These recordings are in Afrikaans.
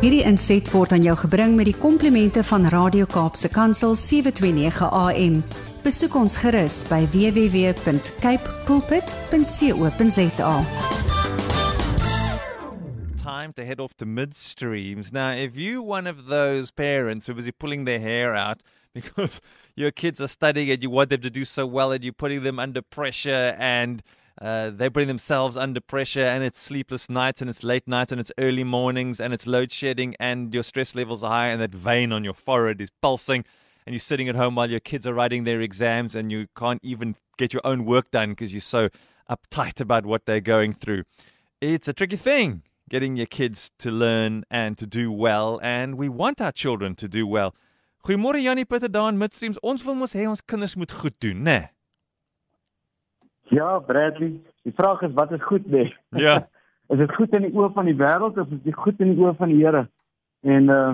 Hierdie inset word aan jou gebring met die komplimente van Radio Kaapse Kansel 729 AM. Besoek ons gerus by www.cape pulpit.co.za. time to head off to midstreams. Now, if you one of those parents who busy pulling their hair out because your kids are studying and you want them to do so well and you're putting them under pressure and uh, they bring themselves under pressure and it's sleepless nights and it's late nights and it's early mornings and it's load shedding and your stress levels are high and that vein on your forehead is pulsing and you're sitting at home while your kids are writing their exams and you can't even get your own work done because you're so uptight about what they're going through. It's a tricky thing getting your kids to learn and to do well and we want our children to do well. Goeiemôre Janie Pieter daar in Midstreams. Ons wil mos hê ons kinders moet goed doen, né? Nee? Ja, Bradley, die vraag is wat is goed, né? Nee? Ja. is dit goed in die oë van die wêreld of is dit goed in die oë van die Here? En uh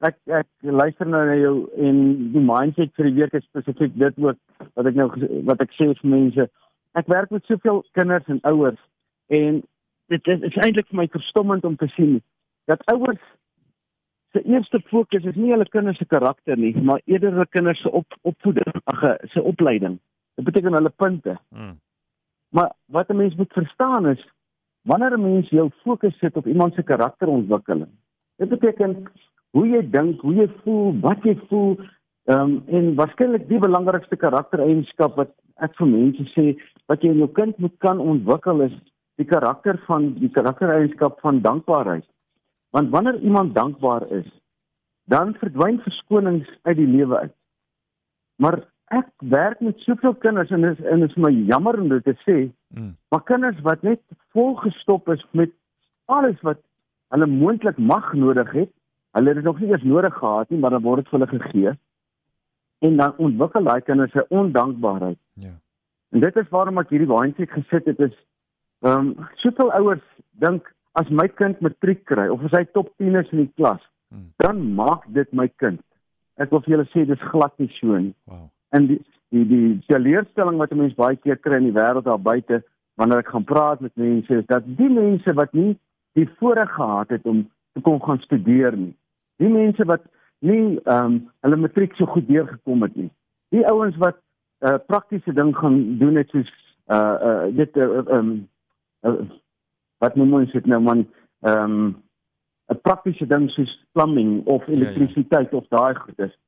ek ek luister nou na jou en die mindset vir die week is spesifiek dit ook wat ek nou wat ek sê vir mense. Ek werk met soveel kinders en ouers en dit is, is eintlik vir my verstommend om te sien dat ouers se eerste fokus is nie hulle kinders se karakter nie, maar eerder hulle kinders se op, opvoeding, ag, se opleiding. Dit beteken hulle punte. Mm. Maar wat 'n mens moet verstaan is wanneer 'n mens jou fokus sit op iemand se karakterontwikkeling. Dit beteken hoe jy dink, hoe jy voel, wat jy voel, ehm um, en waarskynlik die belangrikste karaktereienskap wat ek vir mense sê wat jy in jou kind moet kan ontwikkel is die karakter van die karaktereienskap van dankbaarheid. Want wanneer iemand dankbaar is, dan verdwyn verskonings uit die lewe uit. Maar ek werk met soveel kinders en is en is my jammer om dit te sê, mm. maar kinders wat net volgestop is met alles wat hulle moontlik mag nodig het, hulle het dit nog nie eens nodig gehad nie, maar dan word dit vir hulle gegee. En dan ontwikkel daai kinders 'n ondankbaarheid. Ja. En dit is waarom ek hierdie mindset gesit het is ehm um, soveel ouers dink as my kind matriek kry of as hy top 10 is in die klas, hmm. dan maak dit my kind. Ek wil vir julle sê dis glad nie so nie. Wow. En die die die teleurstelling wat 'n mens baie keer kry in die wêreld daar buite wanneer ek gaan praat met mense is dat die mense wat nie die voorreg gehad het om te kom gaan studeer nie. Die mense wat nie ehm um, hulle matriek so goed deurgekom het nie. Die ouens wat 'n uh, praktiese ding gaan doen het soos uh uh dit ehm uh, um, uh, wat noem ons dit nou man ehm um, 'n praktiese ding soos plumbing of elektrisiteit ja, ja. of daai goedes.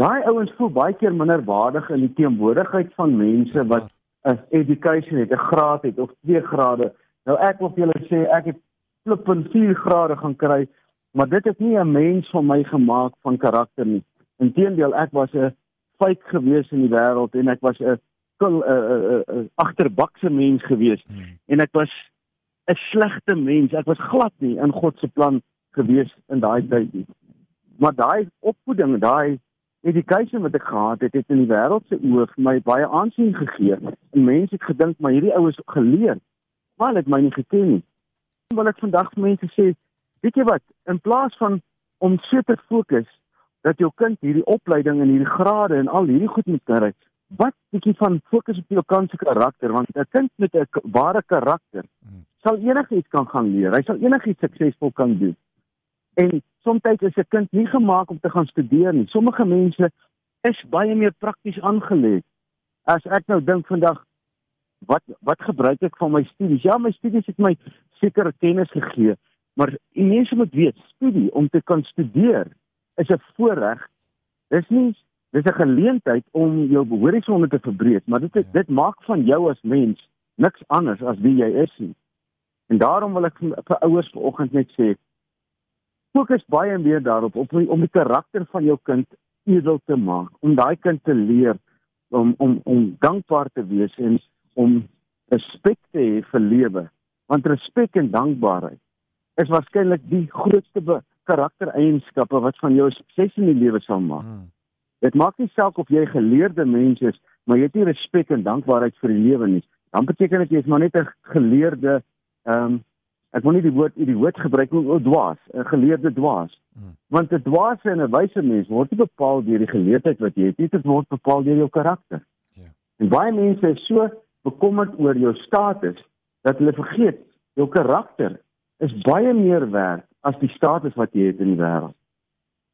Daai ouens voel baie keer minder waardig in die teenwoordigheid van mense wat 'n education het, 'n graad het of 2 grade. Nou ek wil vir julle sê ek het flippend 4 grade gaan kry, maar dit het nie 'n mens van my gemaak van karakter nie. Inteendeel, ek was 'n fake gewees in die wêreld en ek was 'n 'n agterbakse mens gewees hmm. en ek was 'n slegte mens. Ek was glad nie in God se plan gewees in daai tyd nie. Maar daai opvoeding, daai education wat ek gehad het, het in die wêreld se oë vir my baie aansien gegee. En mense het gedink maar hierdie oues geleer. Maar hulle het my nie geken nie. Wil ek vandag vir mense sê, weet jy wat, in plaas van om so te fokus dat jou kind hierdie opleiding en hierdie grade en al hierdie goed moet kry, wat bietjie van fokus op jou kind se karakter want 'n kind met 'n ware karakter hmm sal enigiets kan gaan leer. Hy sal enigiets suksesvol kan doen. En soms is 'n kind nie gemaak om te gaan studeer nie. Sommige mense is baie meer prakties aangelê. As ek nou dink vandag wat wat gebruik ek van my studies? Ja, my studies het my sekere kennis gegee, maar mense moet weet, studie om te kan studeer is 'n voorreg. Dis nie dis 'n geleentheid om jou horisonne te verbreek, maar dit dit maak van jou as mens niks anders as wie jy is nie. En daarom wil ek vir, vir ouers vanoggend net sê fokus baie meer daarop op om die karakter van jou kind edel te maak, om daai kind te leer om om om dankbaar te wees en om respek te hê vir lewe. Want respek en dankbaarheid is waarskynlik die grootste karaktereienskappe wat van jou sukses in die lewe sal maak. Hmm. Dit maak nie saak of jy geleerde mens is, maar jy het nie respek en dankbaarheid vir die lewe nie. Dan beteken dit jy is maar net 'n geleerde ehm um, ek wil nie die woord idioot gebruik nie, o dwaas, 'n geleerde dwaas. Hmm. Want 'n dwaas en 'n wyse mens word nie bepaal deur die geleerdheid wat jy het nie, dit word bepaal deur jou karakter. Ja. En baie mense is so bekommerd oor jou status dat hulle vergeet jou karakter is baie meer werd as die status wat jy het in die wêreld.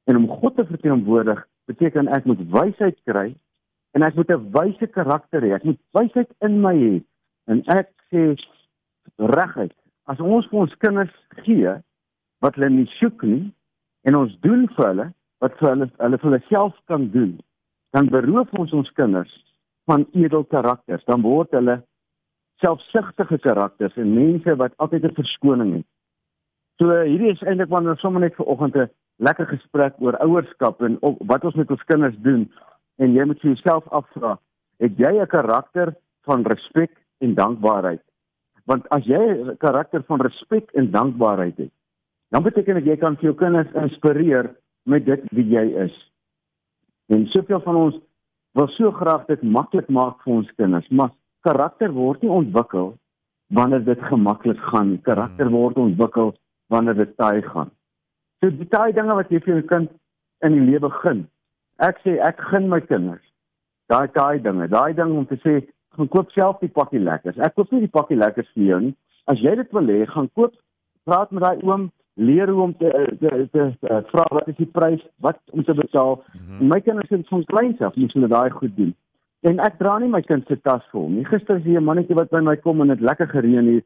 En om God te verteenwoordig beteken ek moet wysheid kry en ek moet 'n wyse karakter hê. Ek moet wysheid in my hê. En ek sê reguit, as ons vir ons kinders gee wat hulle nie soek nie en ons doen vir hulle wat vir hulle hulle vir hulle self kan doen, dan beroof ons ons kinders van edel karakters. Dan word hulle selfsugtige karakters en mense wat altyd 'n verskoning het. So hierdie is eintlik wanneer ons sommer net vir oggend 'n lekker gesprek oor ouerskap en op, wat ons met ons kinders doen en jy moet vir jouself afvra, het jy 'n karakter van respek en dankbaarheid? Want as jy 'n karakter van respek en dankbaarheid het, dan beteken dit jy kan vir jou kinders inspireer met dit wie jy is. En soveel van ons wil so graag dit maklik maak vir ons kinders, maar karakter word nie ontwikkel wanneer dit gemaklik gaan. Karakter hmm. word ontwikkel wanneer dit taai gaan. So die taai dinge wat jy vir jou kind in die lewe gun. Ek sê ek gun my kinders daai taai dinge. Daai ding om te sê gaan koop self die pakkie lekkers. Ek koop nie die pakkie lekkers vir jou nie. As jy dit wil hê, gaan koop praat met daai oom leer hoe om te te, te, te vra wat is die prys wat om te betaal. Mm -hmm. My kinders het van kleins af moet hulle daai goed doen. En ek dra nie my kind se tas vol nie. Gister is hier 'n mannetjie wat by my kom en dit lekker gereën hier.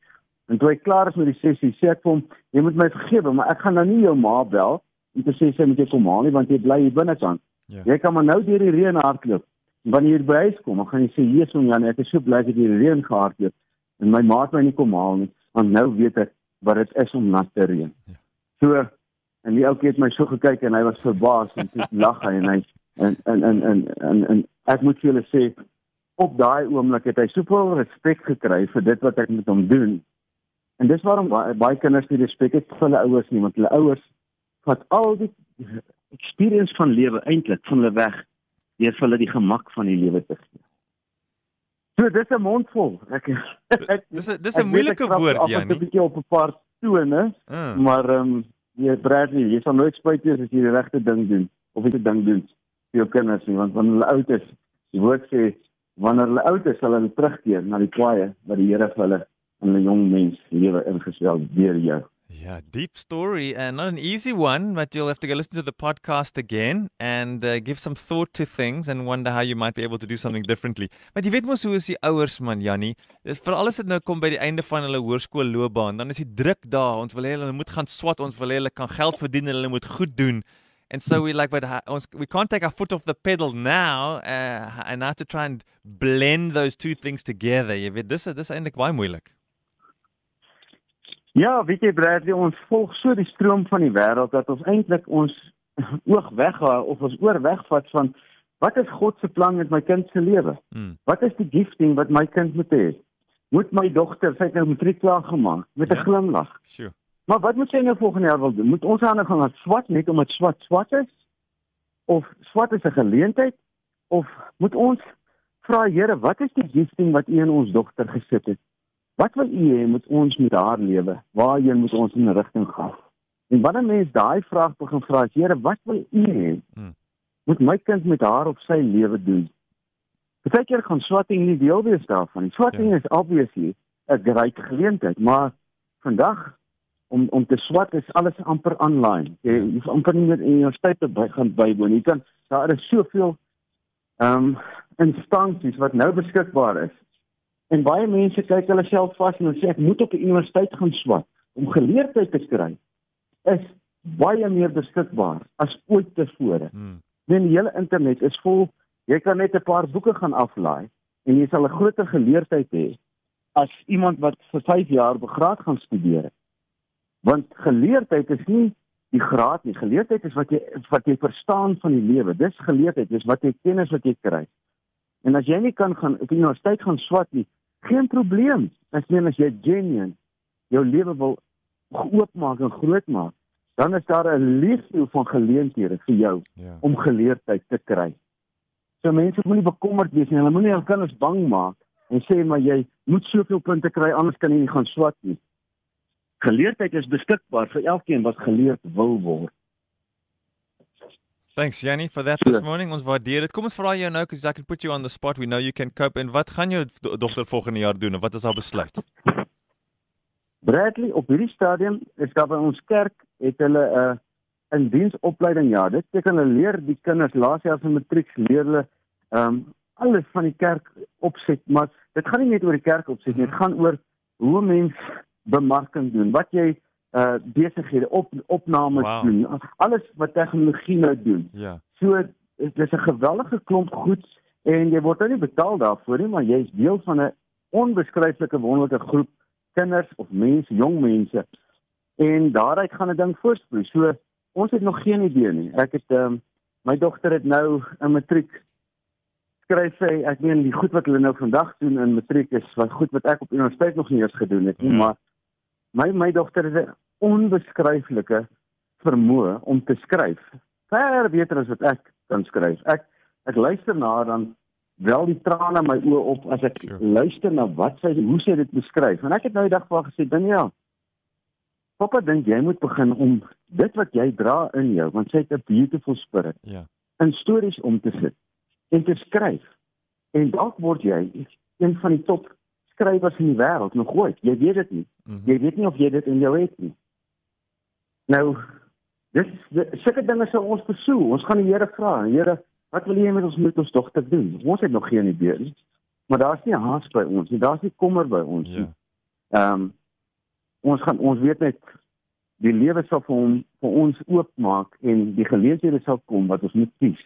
En toe hy klaar is met die sessie, sê ek vir hom, jy moet my vergewe, maar ek gaan nou nie jou ma bel om te sê sy moet jy kom haal nie want jy bly hier binnekant. Ja. Jy kan maar nou deur die reën hardloop. Wanneer jy by huis kom, dan gaan jy sê, "Jesus, Jan, ek is so bly dat jy reën gehardloop en my ma het my nie kom haal nie, want nou weet ek wat dit is om nat te reën." Ja. So en die ou kind het my so gekyk en hy was verbaas en toe lag hy en hy en en en en en, en ek moet vir julle sê op daai oomblik het hy soveel respek gekry vir dit wat ek met hom doen. En dis waarom baie, baie kinders nie respek het vir hulle ouers nie, want hulle ouers vat al die experience van lewe eintlik van hulle weg deur vir hulle die gemak van die lewe te gee. So dis 'n mondvol. Ek, ek dis 'n dis 'n moeilike woord, Janie. Ek het 'n bietjie op 'n paar tone, uh. maar ehm um, jy Bradley, jy sal nooit spyt wees as jy die regte ding doen of jy die ding doen vir jou kinders nie want wanneer hulle oud is, die woord sê wanneer hulle oud is, sal hulle terugkeer na die kwaaie wat die Here vir hulle in 'n jong mens lewe ingestel deur jou. Yeah, deep story and not an easy one, but you'll have to go listen to the podcast again and uh, give some thought to things and wonder how you might be able to do something differently. Maar jy weet mos hoe is die ouers man, Jannie? Dis vir alles dit nou kom by die einde van hulle hoërskoolloopbaan, dan is die druk daar. Ons wil hê hulle moet gaan swat, ons wil hê hulle kan geld verdien en hulle moet goed doen. And so we like, but we can't take our foot off the pedal now, uh, and have to try and blend those two things together. Jy weet, dis dis eintlik baie moeilik. Ja, weet jy Bradley, ons volg so die stroom van die wêreld dat ons eintlik ons oog weghaal of ons oor wegvat van wat is God se plan met my kind se lewe? Hmm. Wat is die gifting wat my kind moet hê? Moet my dogter sy nou matriek klaar gemaak met 'n ja. glimlag? Sure. Maar wat moet sy nou volgende jaar wil doen? Moet ons aan gaan gaan swat net omdat swat swat is? Of swat is 'n geleentheid? Of moet ons vra Here, wat is die gifting wat U in ons dogter gesit het? Wat wil U hê moet ons met haar lewe? Waarheen moet ons in rigting gaan? En wanneer mens daai vraag begin vra, Here, wat wil U hê? Hmm. Moet my kind met haar op sy lewe doen? Partykeer gaan swatting nie deel wees daarvan. Swatting ja. is obviously 'n great geleentheid, maar vandag om om te swat is alles amper online. Jy hoef amper nie meer in jou tyd te by gaan bywoon. Jy kan daar is soveel ehm um, instansies wat nou beskikbaar is. En baie mense kyk hulle self vas en sê ek moet op die universiteit gaan swat om geleerdheid te kry. Is baie meer beskikbaar as ooit tevore. Hmm. Die hele internet is vol. Jy kan net 'n paar boeke gaan aflaai en jy sal 'n groter geleerdheid hê as iemand wat vir 5 jaar begraad gaan studeer het. Want geleerdheid is nie die graad nie. Geleerdheid is wat jy wat jy verstaan van die lewe. Dis geleerdheid, dis wat jy kennis wat jy kry. En as jy nie kan gaan op universiteit gaan swat nie, geen probleem. As jy as jy genuine jou lewe wil oopmaak en groot maak, dan is daar 'n liefde van geleenthede vir jou ja. om geleerdheid te kry. So mense moenie bekommerd wees nie. Hulle moenie hul kinders bang maak en sê maar jy moet soveel punte kry anders kan jy nie gaan swat nie. Geleerdheid is beskikbaar vir elkeen wat geleerd wil word. Thanks Jenny for that this morning. Ons waardeer dit. Kom ons vra jou nou cuz I can put you on the spot. We know you can cope. En wat gaan jou dogter volgende jaar doen? Wat is haar besluit? Bradley op hierdie stadium is daar by ons kerk het hulle 'n uh, in diensopleiding ja, dit beteken hulle leer die kinders laasjaars van matriek leer hulle ehm um, alles van die kerk opset, maar dit gaan nie net oor die kerk opset nie, dit gaan oor hoe mens bemarking doen, wat jy uh besighede op opnames wow. doen, alles wat tegnologie nou doen. Ja. So dit is 'n geweldige klomp goed en jy word nou nie betaal daarvoor nie, maar jy is deel van 'n onbeskryflike wonderlike groep kinders of mense, jong mense. En daaruit gaan 'n ding voorsproei. So ons het nog geen idee nie. Ek het ehm um, my dogter het nou 'n matriek skryf sy ek meen die goed wat hulle nou vandag doen in matriek is wat goed wat ek op universiteit nog nie eens gedoen het nie, mm. maar my my dogter het 'n onbeskryflike vermoë om te skryf. Ver beter as wat ek kan skryf. Ek ek luister na haar dan wel die trane in my oë op as ek sure. luister na wat sy hoe sy dit beskryf. En ek het nou die dag voor gesê, "Daniel, Papa dink jy moet begin om dit wat jy dra in jou, want sy het 'n beautiful spirit. Ja. In stories om te sit en te skryf. En dalk word jy een van die top skrywers in die wêreld nog ooit. Jy weet dit nie. Mm -hmm. Jy weet nie of jy dit in jou het nie. Nou, dis seker dinge sou ons besoek. Ons gaan die Here vra. Here, wat wil jy met ons met ons dogter doen? Ons het nog geen idee nie. Maar daar's nie haas by ons nie. Daar's nie kommer by ons nie. Ja. Ehm um, ons gaan ons weet net die lewe sal vir hom vir ons oopmaak en die geleenthede sal kom wat ons moet kies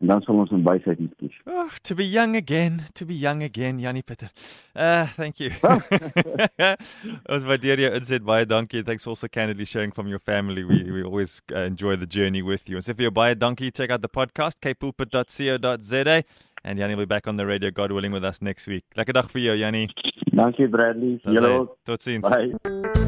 en dan sal ons in wysheid moet kies. Oh, to be young again, to be young again, Janie Pieter. Uh, thank you. ons waardeer jou inset baie dankie. Thanks also candidly sharing from your family. We we always uh, enjoy the journey with you. And so if you're baie dankie, check out the podcast kpulpit.co.za and Janie will be back on the radio God willing with us next week. Lekker dag vir jou Janie. Dankie Bradley. Hallo. Totsiens. Bye.